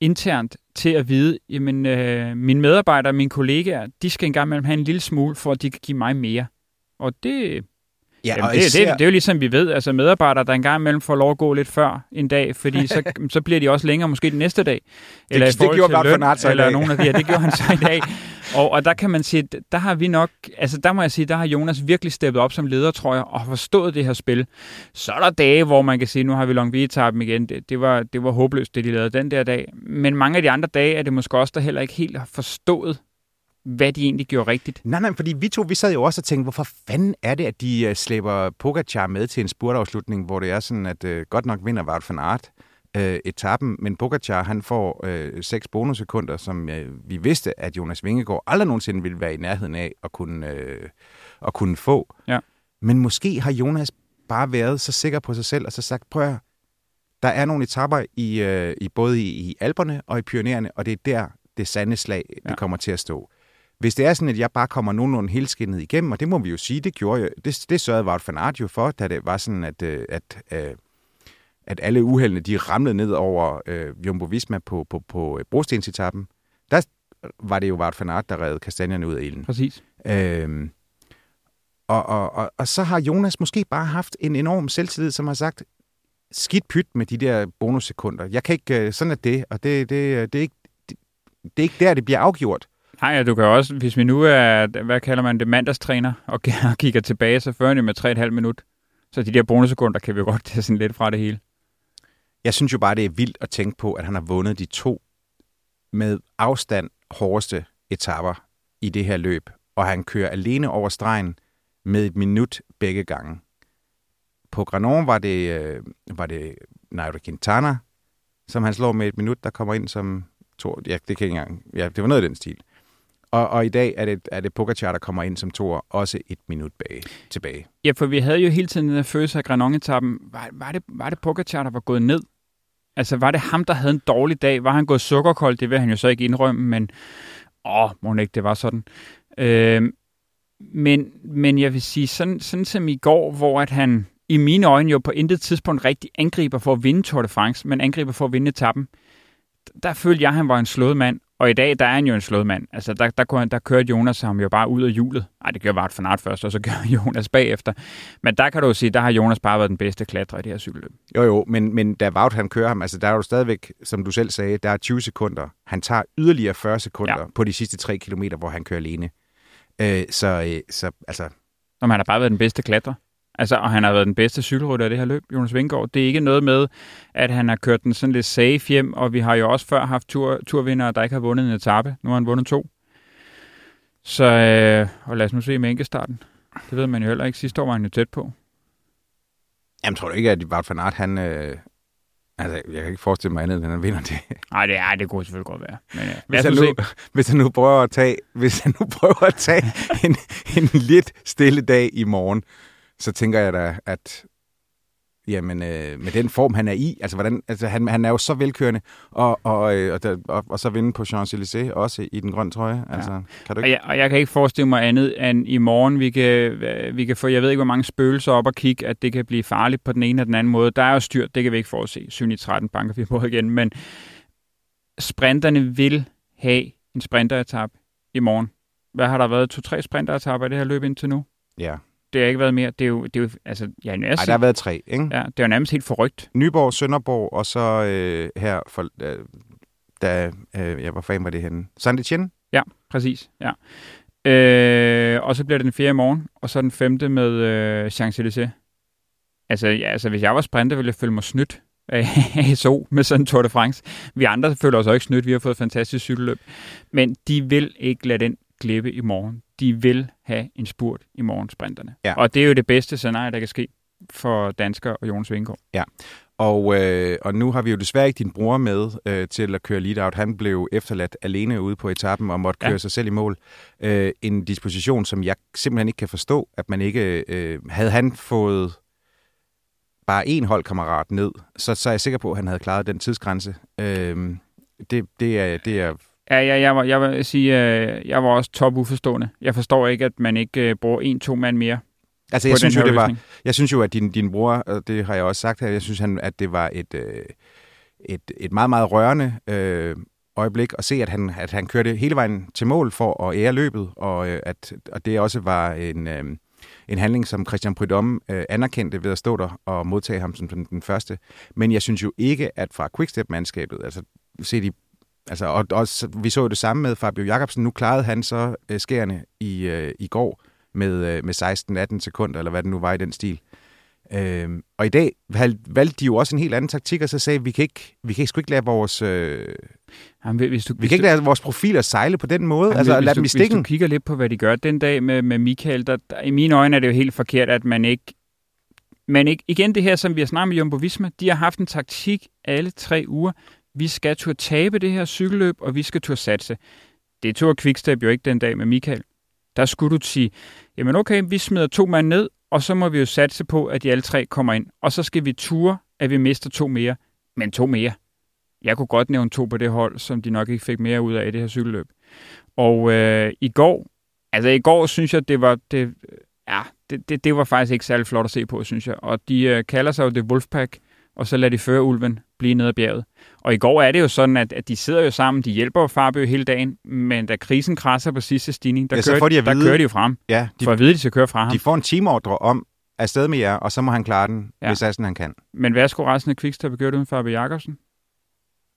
internt til at vide, jamen øh, mine medarbejdere, mine kollegaer, de skal engang imellem have en lille smule, for at de kan give mig mere. Og det, Ja, Jamen, det, det, det er jo ligesom vi ved, altså medarbejdere, der engang imellem får lov at gå lidt før en dag, fordi så, så bliver de også længere måske den næste dag. det i forhold gjorde van Aert så i eller dag. nogen af de, ja, det gjorde han så i dag. Og, og der kan man sige, der har vi nok, altså der må jeg sige, der har Jonas virkelig steppet op som leder, tror jeg, og forstået det her spil. Så er der dage, hvor man kan sige, nu har vi Longvie-etappen igen, det, det, var, det var håbløst, det de lavede den der dag. Men mange af de andre dage er det måske også, der heller ikke helt har forstået, hvad de egentlig gjorde rigtigt. Nej, nej, fordi vi to, vi sad jo også og tænkte, hvorfor fanden er det, at de uh, slæber Pogacar med til en spurtafslutning, hvor det er sådan, at uh, godt nok vinder Wout van Aert uh, etappen, men Pogacar, han får uh, seks bonussekunder, som uh, vi vidste, at Jonas Vingegaard aldrig nogensinde ville være i nærheden af at kunne, uh, at kunne få. Ja. Men måske har Jonas bare været så sikker på sig selv, og så sagt, prøv at der er nogle etapper i, uh, i både i, i Alperne og i Pyreneerne, og det er der, det sande slag, Ja. det kommer til at stå. Hvis det er sådan, at jeg bare kommer nogenlunde helskinnet igennem, og det må vi jo sige, det gjorde jeg, det, det sørgede Wout van Aert jo for, da det var sådan, at, øh, at, øh, at alle uheldene, de ramlede ned over øh, Jumbo Visma på, på, på brostensetappen. Der var det jo Wout van Aert, der redde kastanjerne ud af ilden. Præcis. Øhm, Og, og, og, og så har Jonas måske bare haft en enorm selvtillid, som har sagt, skidt pyt med de der bonussekunder. Jeg kan ikke, øh, sådan er det, og det, det, det, er ikke, det, det er ikke der, det bliver afgjort. Nej, ja, du kan også, hvis vi nu er, hvad kalder man det, mandagstræner, og kigger tilbage, så fører det med 3,5 minut. Så de der bonussekunder kan vi jo godt tage sådan lidt fra det hele. Jeg synes jo bare, det er vildt at tænke på, at han har vundet de to med afstand hårdeste etapper i det her løb, og han kører alene over stregen med et minut begge gange. På Granon var det, øh, var det Nairo Quintana, som han slår med et minut, der kommer ind som to. Ja, det kan ikke engang. Ja, det var noget af den stil. Og, og i dag er det, er det Pogacar, der kommer ind som toer, også et minut bag, tilbage. Ja, for vi havde jo hele tiden den følelse af Granon-etappen. Var, var, det, var det Pogacar, der var gået ned? Altså, var det ham, der havde en dårlig dag? Var han gået sukkerkold? Det vil han jo så ikke indrømme, men åh, må ikke, det var sådan. Øh, men, men jeg vil sige, sådan, sådan som i går, hvor at han i mine øjne jo på intet tidspunkt rigtig angriber for at vinde Tour de France, men angriber for at vinde etappen, der følte jeg, at han var en slået mand. Og i dag, der er han jo en slået mand. Altså, der, der, der, der kørte Jonas ham jo bare ud af hjulet. Nej, det gjorde Vart for Nart først, og så gør Jonas bagefter. Men der kan du jo sige, der har Jonas bare været den bedste klatrer i det her cykelløb. Jo, jo, men, men da Wout han kører ham, altså der er jo stadigvæk, som du selv sagde, der er 20 sekunder. Han tager yderligere 40 sekunder ja. på de sidste 3 kilometer, hvor han kører alene. Øh, så, øh, så altså... Om han har bare været den bedste klatrer. Altså, og han har været den bedste cykelrytter af det her løb, Jonas Vingård. Det er ikke noget med, at han har kørt den sådan lidt safe hjem, og vi har jo også før haft tur, turvindere, der ikke har vundet en etape. Nu har han vundet to. Så øh, og lad os nu se med enkestarten. Det ved man jo heller ikke. Sidste år var han jo tæt på. Jamen, tror du ikke, at Wout van Aert, han... Øh, altså, jeg kan ikke forestille mig andet, end han vinder det. Nej, det, er, det kunne selvfølgelig godt være. Men, ja, hvis, han nu, hvis han nu prøver at tage, hvis han nu prøver at tage en, en lidt stille dag i morgen, så tænker jeg da, at jamen, øh, med den form, han er i, altså, hvordan, altså han, han er jo så velkørende, og, og, øh, og, og, og, og så vinde på Champs-Élysées, også i den grønne trøje. Altså, ja. kan du ikke? Og, jeg, og jeg kan ikke forestille mig andet, end i morgen, vi kan, vi kan få, jeg ved ikke, hvor mange spøgelser op og kigge, at det kan blive farligt på den ene eller den anden måde. Der er jo styrt, det kan vi ikke forudse. 7 i 13 banker vi på igen, men sprinterne vil have en sprinteretap i morgen. Hvad har der været? To-tre sprinteretapper i det her løb indtil nu? Ja det har ikke været mere. Det er jo, det er jo altså, ja, Ej, der har været tre, ikke? Ja, det er jo nærmest helt forrygt. Nyborg, Sønderborg, og så øh, her, for, øh, da, øh, ja, hvor fanden var det henne? saint Etienne? Ja, præcis, ja. Øh, og så bliver det den fjerde i morgen, og så den femte med øh, Champs-Élysées. Altså, ja, altså, hvis jeg var sprinter, ville jeg føle mig snydt af ASO med sådan en Tour de France. Vi andre føler os også ikke snydt, vi har fået et fantastisk cykelløb. Men de vil ikke lade den glippe i morgen. De vil have en spurt i morgen, sprinterne. Ja. Og det er jo det bedste scenarie, der kan ske for dansker og Jonas Vingård. Ja, og, øh, og nu har vi jo desværre ikke din bror med øh, til at køre lead-out. Han blev efterladt alene ude på etappen og måtte køre ja. sig selv i mål. Øh, en disposition, som jeg simpelthen ikke kan forstå, at man ikke... Øh, havde han fået bare en holdkammerat ned, så, så er jeg sikker på, at han havde klaret den tidsgrænse. Øh, det, det, er, det er Ja, ja jeg, var, jeg vil sige, øh, jeg var også top uforstående. Jeg forstår ikke, at man ikke øh, bruger en-to mand mere Altså, jeg synes, jo, det var, jeg synes jo, at din, din bror, og det har jeg også sagt her, jeg synes, han, at det var et, øh, et, et meget, meget rørende øh, øjeblik at se, at han, at han kørte hele vejen til mål for at ære løbet, og øh, at og det også var en, øh, en handling, som Christian Prudhomme øh, anerkendte ved at stå der og modtage ham som den, den første. Men jeg synes jo ikke, at fra Quickstep-mandskabet, altså set i Altså, og, og vi så jo det samme med Fabio Jacobsen. Nu klarede han så øh, skærende i, øh, i går med, øh, med 16-18 sekunder, eller hvad det nu var i den stil. Øh, og i dag valgte de jo også en helt anden taktik, og så sagde, vi kan ikke, vi kan ikke, sgu ikke lade vores... Øh, Jamen, hvis du, vi kan ikke lade vores profiler sejle på den måde. Jamen, altså, lad dem i stikken. Hvis du kigger lidt på, hvad de gør den dag med, med Michael, der, der, i mine øjne er det jo helt forkert, at man ikke men ikke, igen det her, som vi har snakket med Jumbo Visma, de har haft en taktik alle tre uger vi skal turde tabe det her cykelløb, og vi skal turde satse. Det tog Quickstep jo ikke den dag med Michael. Der skulle du sige, jamen okay, vi smider to mand ned, og så må vi jo satse på, at de alle tre kommer ind. Og så skal vi ture, at vi mister to mere. Men to mere. Jeg kunne godt nævne to på det hold, som de nok ikke fik mere ud af i det her cykelløb. Og øh, i går, altså i går synes jeg, det var, det, ja, det, det, det var faktisk ikke særlig flot at se på, synes jeg. Og de øh, kalder sig jo det Wolfpack, og så lader de føre ulven blive ned ad bjerget. Og i går er det jo sådan, at, at de sidder jo sammen, de hjælper jo Fabio hele dagen, men da krisen krasser på sidste stigning, der, Ja, kører, de at der vide- kører de jo frem, Ja, de, for at vide, at de skal køre fra ham. de får en teamordre om afsted med jer, og så må han klare den, Ja. hvis Assen han kan. Men hvad skulle resten af have gjort uden Fabio Jacobsen?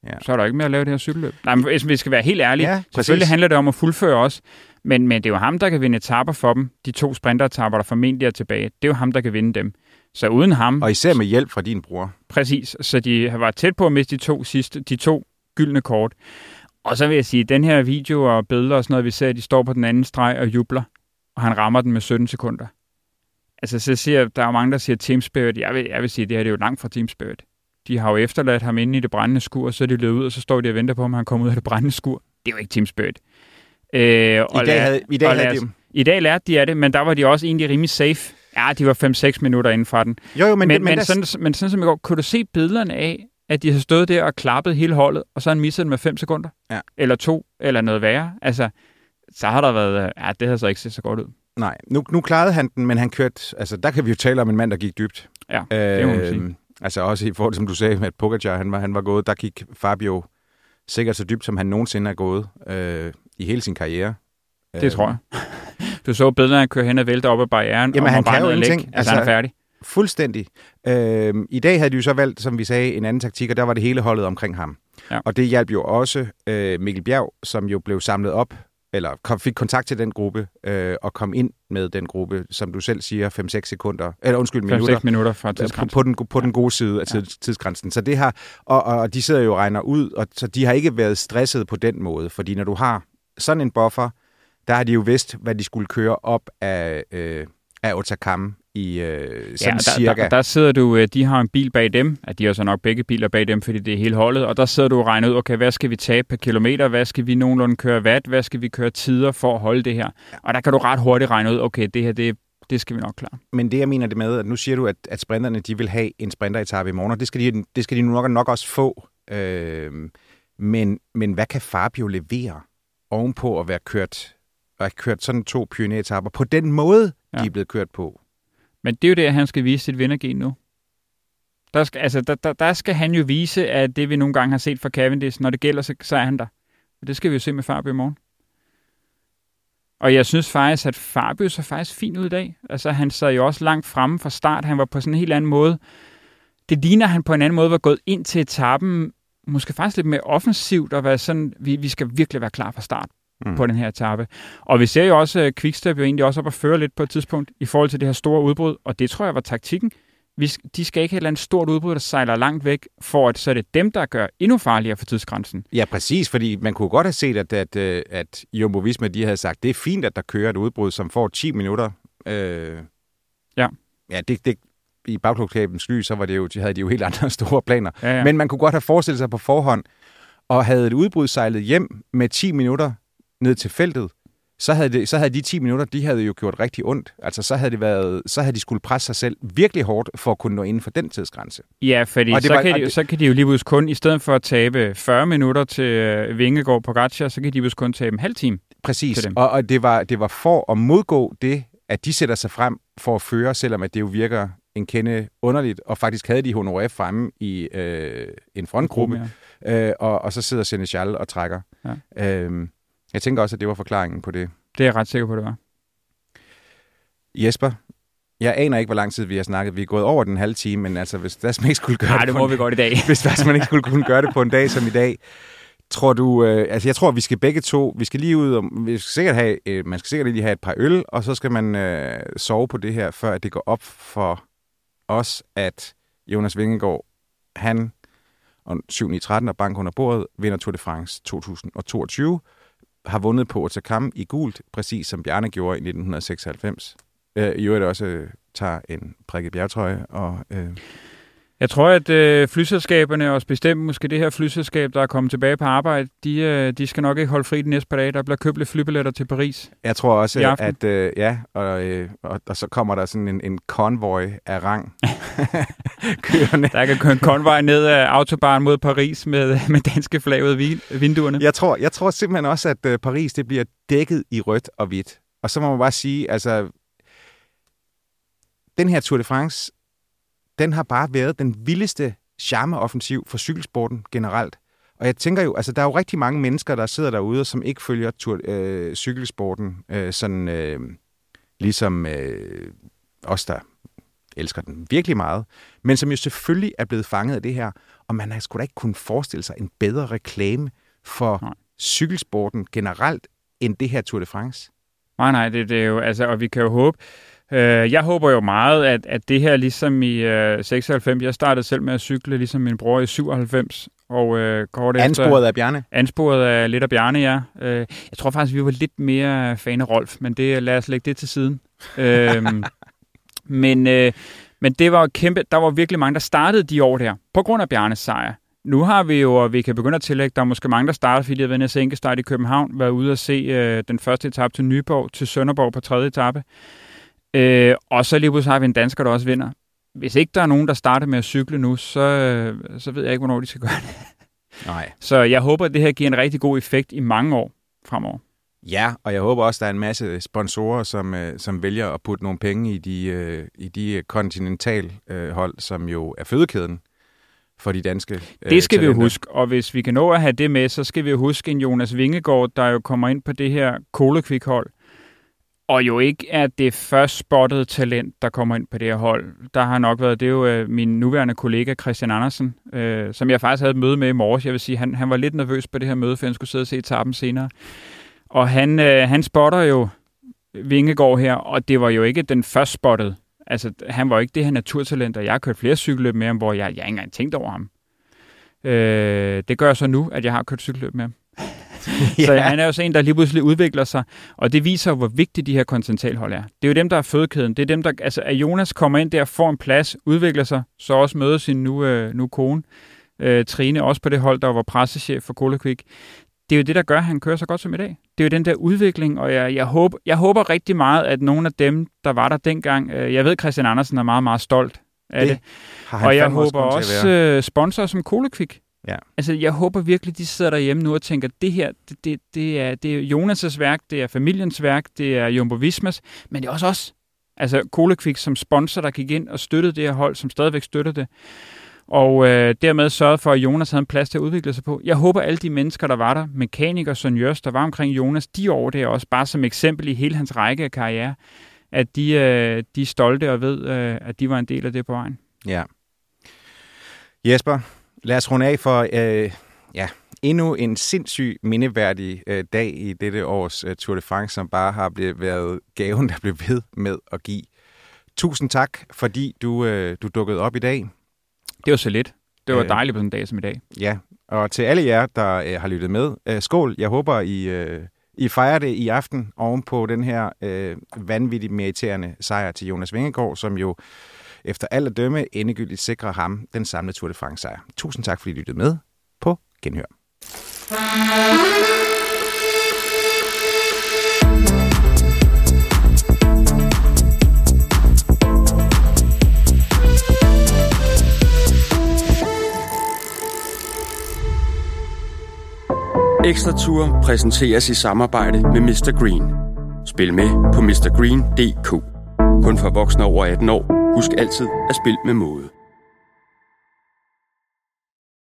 Ja. Så er der ikke mere at lave det her cykelløb. Nej, men hvis vi skal være helt ærlige, Ja, selvfølgelig handler det om at fuldføre os, men, men det er jo ham, der kan vinde etapper for dem. De to sprinteretapper, der formentlig er tilbage, det er jo ham, der kan vinde dem. Så uden ham, Og især med hjælp fra din bror. præcis, så de var tæt på at miste de to sidste, de to gyldne kort. Og så vil jeg sige, den her video og billeder og sådan noget, vi ser, de står på den anden streg og jubler, og han rammer den med 17 sekunder. Altså, så siger, der er mange, der siger Team Spirit. Jeg vil, jeg vil sige, det her det er jo langt fra Team Spirit. De har jo efterladt ham inde i det brændende skur, og så er de løbet ud, og så står de og venter på, om han kommer ud af det brændende skur. Det er jo ikke Team Spirit. Øh, I dag havde, i dag og havde lad de... I dag lærte de af det, men der var de også egentlig rimelig safe. Ja, de var 5-6 minutter inden fra den. Jo, jo, men, Men, men, men, sådan, men sådan som i går, kunne du se billederne af, at de har stået der og klappet hele holdet, og så har han misset den med 5 sekunder? Ja. Eller to, eller noget værre? Altså, så har der været... øh, Ja, det har så ikke set så godt ud. Nej, nu, nu klarede han den, men han kørte... Altså, der kan vi jo tale om en mand, der gik dybt. Ja, det må man sige. Øhm, Altså også i forhold til, som du sagde, med at Pogacar, han var, han var gået, der gik Fabio sikkert så dybt, som han nogensinde er gået øh, i hele sin karriere. Det tror jeg. Du så billederne, han kører hen og vælter op ad barrieren, Jamen, og han kan jo ingenting. Altså, han er Altså, færdig. Fuldstændig. Øh, I dag havde de jo så valgt, som vi sagde, en anden taktik, og der var det hele holdet omkring ham. Ja. Og det hjalp jo også øh, Mikkel Bjerg, som jo blev samlet op, eller kom, fik kontakt til den gruppe, øh, og kom ind med den gruppe, som du selv siger, 5-6 sekunder, eller undskyld, minutter. 5-6 minutter fra på, tidsgrænsen. på, den, på den gode side af tids, tidsgrænsen. Så det har, og, og de sidder jo og regner ud, og så de har ikke været stresset på den måde, fordi når du har sådan en buffer, der har de jo vidst, hvad de skulle køre op af, øh, af Otakam i øh, sådan Ja, der, cirka. der, der sidder du, øh, de har en bil bag dem, at de har så nok begge biler bag dem, fordi det er hele holdet, og der sidder du og regner ud, okay, hvad skal vi tabe per kilometer, hvad skal vi nogenlunde køre watt, hvad skal vi køre tider for at holde det her. Og der kan du ret hurtigt regne ud, okay, det her, det, det skal vi nok klare. Men det, jeg mener det med, at nu siger du, at, at sprinterne de vil have en sprinteretappe i morgen, og det skal de, det skal de nok, nok også få. Øh, men, men hvad kan Fabio levere ovenpå at være kørt, at have kørt sådan to pioneretapper på den måde, ja. De er blevet kørt på? Men det er jo det, at han skal vise sit vindergen nu. Der skal, altså, der, der, der skal han jo vise, at det vi nogle gange har set fra Cavendish, når det gælder, så, så er han der. Og det skal vi jo se med Fabio i morgen. Og jeg synes faktisk, at Fabio så faktisk fint ud i dag. Altså, han sad jo også langt fremme fra start. Han var på sådan en helt anden måde. Det ligner, han på en anden måde var gået ind til etappen, måske faktisk lidt mere offensivt, og være sådan, vi, vi skal virkelig være klar fra start Mm. på den her etape. Og vi ser jo også, at Quickstep jo egentlig også op at føre lidt på et tidspunkt i forhold til det her store udbrud, og det tror jeg var taktikken. Vi, de skal ikke have et eller andet stort udbrud, der sejler langt væk, for at så er det dem, der gør endnu farligere for tidsgrænsen. Ja, præcis, fordi man kunne godt have set, at, at, øh, at Jumbo Visma, de havde sagt, det er fint, at der kører et udbrud, som får 10 minutter. Øh, Ja. Ja, det, det, i bagklogskabens lys, så var det jo, de havde de jo helt andre store planer. Ja, ja. Men man kunne godt have forestillet sig på forhånd, og havde et udbrud sejlet hjem med 10 minutter ned til feltet, så havde, det, så havde de 10 minutter, de havde jo gjort rigtig ondt. Altså, så havde, det været, så havde de skulle presse sig selv virkelig hårdt for at kunne nå inden for den tidsgrænse. Ja, fordi så, var- kan de, det- så kan de jo lige pludselig kun, i stedet for at tabe 40 minutter til øh, Vingegaard på Gacha, så kan de pludselig kun tabe en halv time. Præcis, og, og det, var, det var for at modgå det, at de sætter sig frem for at føre, selvom at det jo virker en kende underligt, og faktisk havde de Honoré fremme i øh, en frontgruppe, Ja. øh, og, og så sidder Senechal og trækker. Ja. Øhm, jeg tænker også, at det var forklaringen på det. Det er jeg ret sikker på, det var. Jesper, jeg aner ikke, hvor lang tid vi har snakket. Vi er gået over den halve time, men altså, hvis Dasman ikke skulle gøre Nej, det, det må en- vi godt i dag. hvis Dasman ikke skulle kunne gøre det på en dag som i dag, tror du, øh, altså jeg tror, vi skal begge to, vi skal lige ud, og vi skal sikkert have, øh, man skal sikkert lige have et par øl, og så skal man øh, sove på det her, før at det går op for os, at Jonas Vingegaard, han og 7 i 13 og bank under bordet, vinder Tour de France 2022, har vundet på Otakam i gult, præcis som Bjarne gjorde i 1996. Øh, I øvrigt også øh, tager en prikket bjergtrøje, og øh, jeg tror, at øh, flyselskaberne, og bestemt måske det her flyselskab, der er kommet tilbage på arbejde, de, øh, de skal nok ikke holde fri de næste par dage. Der bliver købt lidt flybilletter til Paris. Jeg tror også, at øh, ja, og, øh, og, og så kommer der sådan en, en konvoj af rang kørende. Der kan køre en konvoj ned af autobahn mod Paris med, med danske flag ud vinduerne. Jeg tror, jeg tror simpelthen også, at øh, Paris det bliver dækket i rødt og hvidt. Og så må man bare sige, altså, den her Tour de France, den har bare været den vildeste charmeoffensiv for cykelsporten generelt. Og jeg tænker jo, altså der er jo rigtig mange mennesker, der sidder derude, som ikke følger tur, øh, cykelsporten øh, sådan øh, ligesom øh, os, der elsker den virkelig meget, men som jo selvfølgelig er blevet fanget af det her, og man har sgu da ikke kunnet forestille sig en bedre reklame for Nej. cykelsporten generelt, end det her Tour de France. Nej, nej, det, det er jo, altså, og vi kan jo håbe, øh, jeg håber jo meget, at, at det her ligesom i øh, 96, jeg startede selv med at cykle, ligesom min bror i 97, og øh, kort efter... Ansporet af Bjarne? Ansporet af lidt af Bjarne, ja. Øh, jeg tror faktisk, vi var lidt mere fan af Rolf, men det, lad os lægge det til siden. øh, men, øh, men det var kæmpe, der var virkelig mange, der startede de år der, på grund af Bjarnes sejr. Nu har vi jo, og vi kan begynde at tillægge, der er måske mange, der starter, fordi de har været start i København, været ude at se øh, den første etape til Nyborg, til Sønderborg på tredje etape. Øh, og så lige pludselig har vi en dansker, der også vinder. Hvis ikke der er nogen, der starter med at cykle nu, så, øh, så ved jeg ikke, hvornår de skal gøre det. Nej. Så jeg håber, at det her giver en rigtig god effekt i mange år fremover. Ja, og jeg håber også, at der er en masse sponsorer, som, øh, som vælger at putte nogle penge i de, øh, i de kontinental øh, hold, som jo er fødekæden for de danske øh, Det skal talenter. vi jo huske, og hvis vi kan nå at have det med, så skal vi jo huske en Jonas Vingegaard, der jo kommer ind på det her kolekvikhold, og jo ikke er det først spottede talent, der kommer ind på det her hold. Der har nok været, det er jo øh, min nuværende kollega Christian Andersen, øh, som jeg faktisk havde et møde med i morges. Jeg vil sige, han, han var lidt nervøs på det her møde, for han skulle sidde og se etappen senere. Og han, øh, han spotter jo Vingegaard her, og det var jo ikke den først spottede. Altså, han var ikke det her naturtalent, og jeg har kørt flere cykelløb med ham, hvor jeg, jeg ikke engang tænkt over ham. Øh, det gør så nu, at jeg har kørt cykelløb med ham. ja. Så han er jo så en, der lige pludselig udvikler sig, og det viser hvor vigtigt de her kontinentalhold er. Det er jo dem, der er fødekæden. Det er dem, der, altså at Jonas kommer ind der, får en plads, udvikler sig, så også møder sin nu, øh, nu kone, øh, Trine, også på det hold, der var pressechef for Kolekvik det er jo det, der gør, at han kører så godt som i dag. Det er jo den der udvikling, og jeg, jeg, håber, jeg håber rigtig meget, at nogle af dem, der var der dengang, øh, jeg ved, Christian Andersen er meget, meget stolt af det. det. Og jeg håber også øh, sponsorer som Kolekvik. Ja. Altså, jeg håber virkelig, de sidder derhjemme nu og tænker, det her, det, det, det, er, det er Jonas' værk, det er familiens værk, det er Jumbo Vismas, men det er også os. Altså, Kolekvik som sponsor, der gik ind og støttede det her hold, som stadigvæk støtter det og øh, dermed sørget for, at Jonas havde en plads til at udvikle sig på. Jeg håber, alle de mennesker, der var der, mekanikere, sonjørs, der var omkring Jonas, de år der også, bare som eksempel i hele hans række af karriere, at de, øh, de er stolte og ved, øh, at de var en del af det på vejen. Ja. Jesper, lad os runde af for øh, ja, endnu en sindssyg mindeværdig øh, dag i dette års øh, Tour de France, som bare har blevet, været gaven, der blev ved med at give. Tusind tak, fordi du, øh, du dukkede op i dag. Det var så lidt. Det var øh, dejligt på en dag som i dag. Ja, og til alle jer, der øh, har lyttet med, øh, skål. Jeg håber, I, øh, I fejrer det i aften oven på den her øh, vanvittigt meriterende sejr til Jonas Vingegaard, som jo efter alt at dømme endegyldigt sikrer ham den samlede Tour de France sejr. Tusind tak, fordi I lyttede med. På genhør. Ekstra Tour præsenteres i samarbejde med Mr. Green. Spil med på mrgreen.dk. Kun for voksne over 18 år. Husk altid at spille med måde.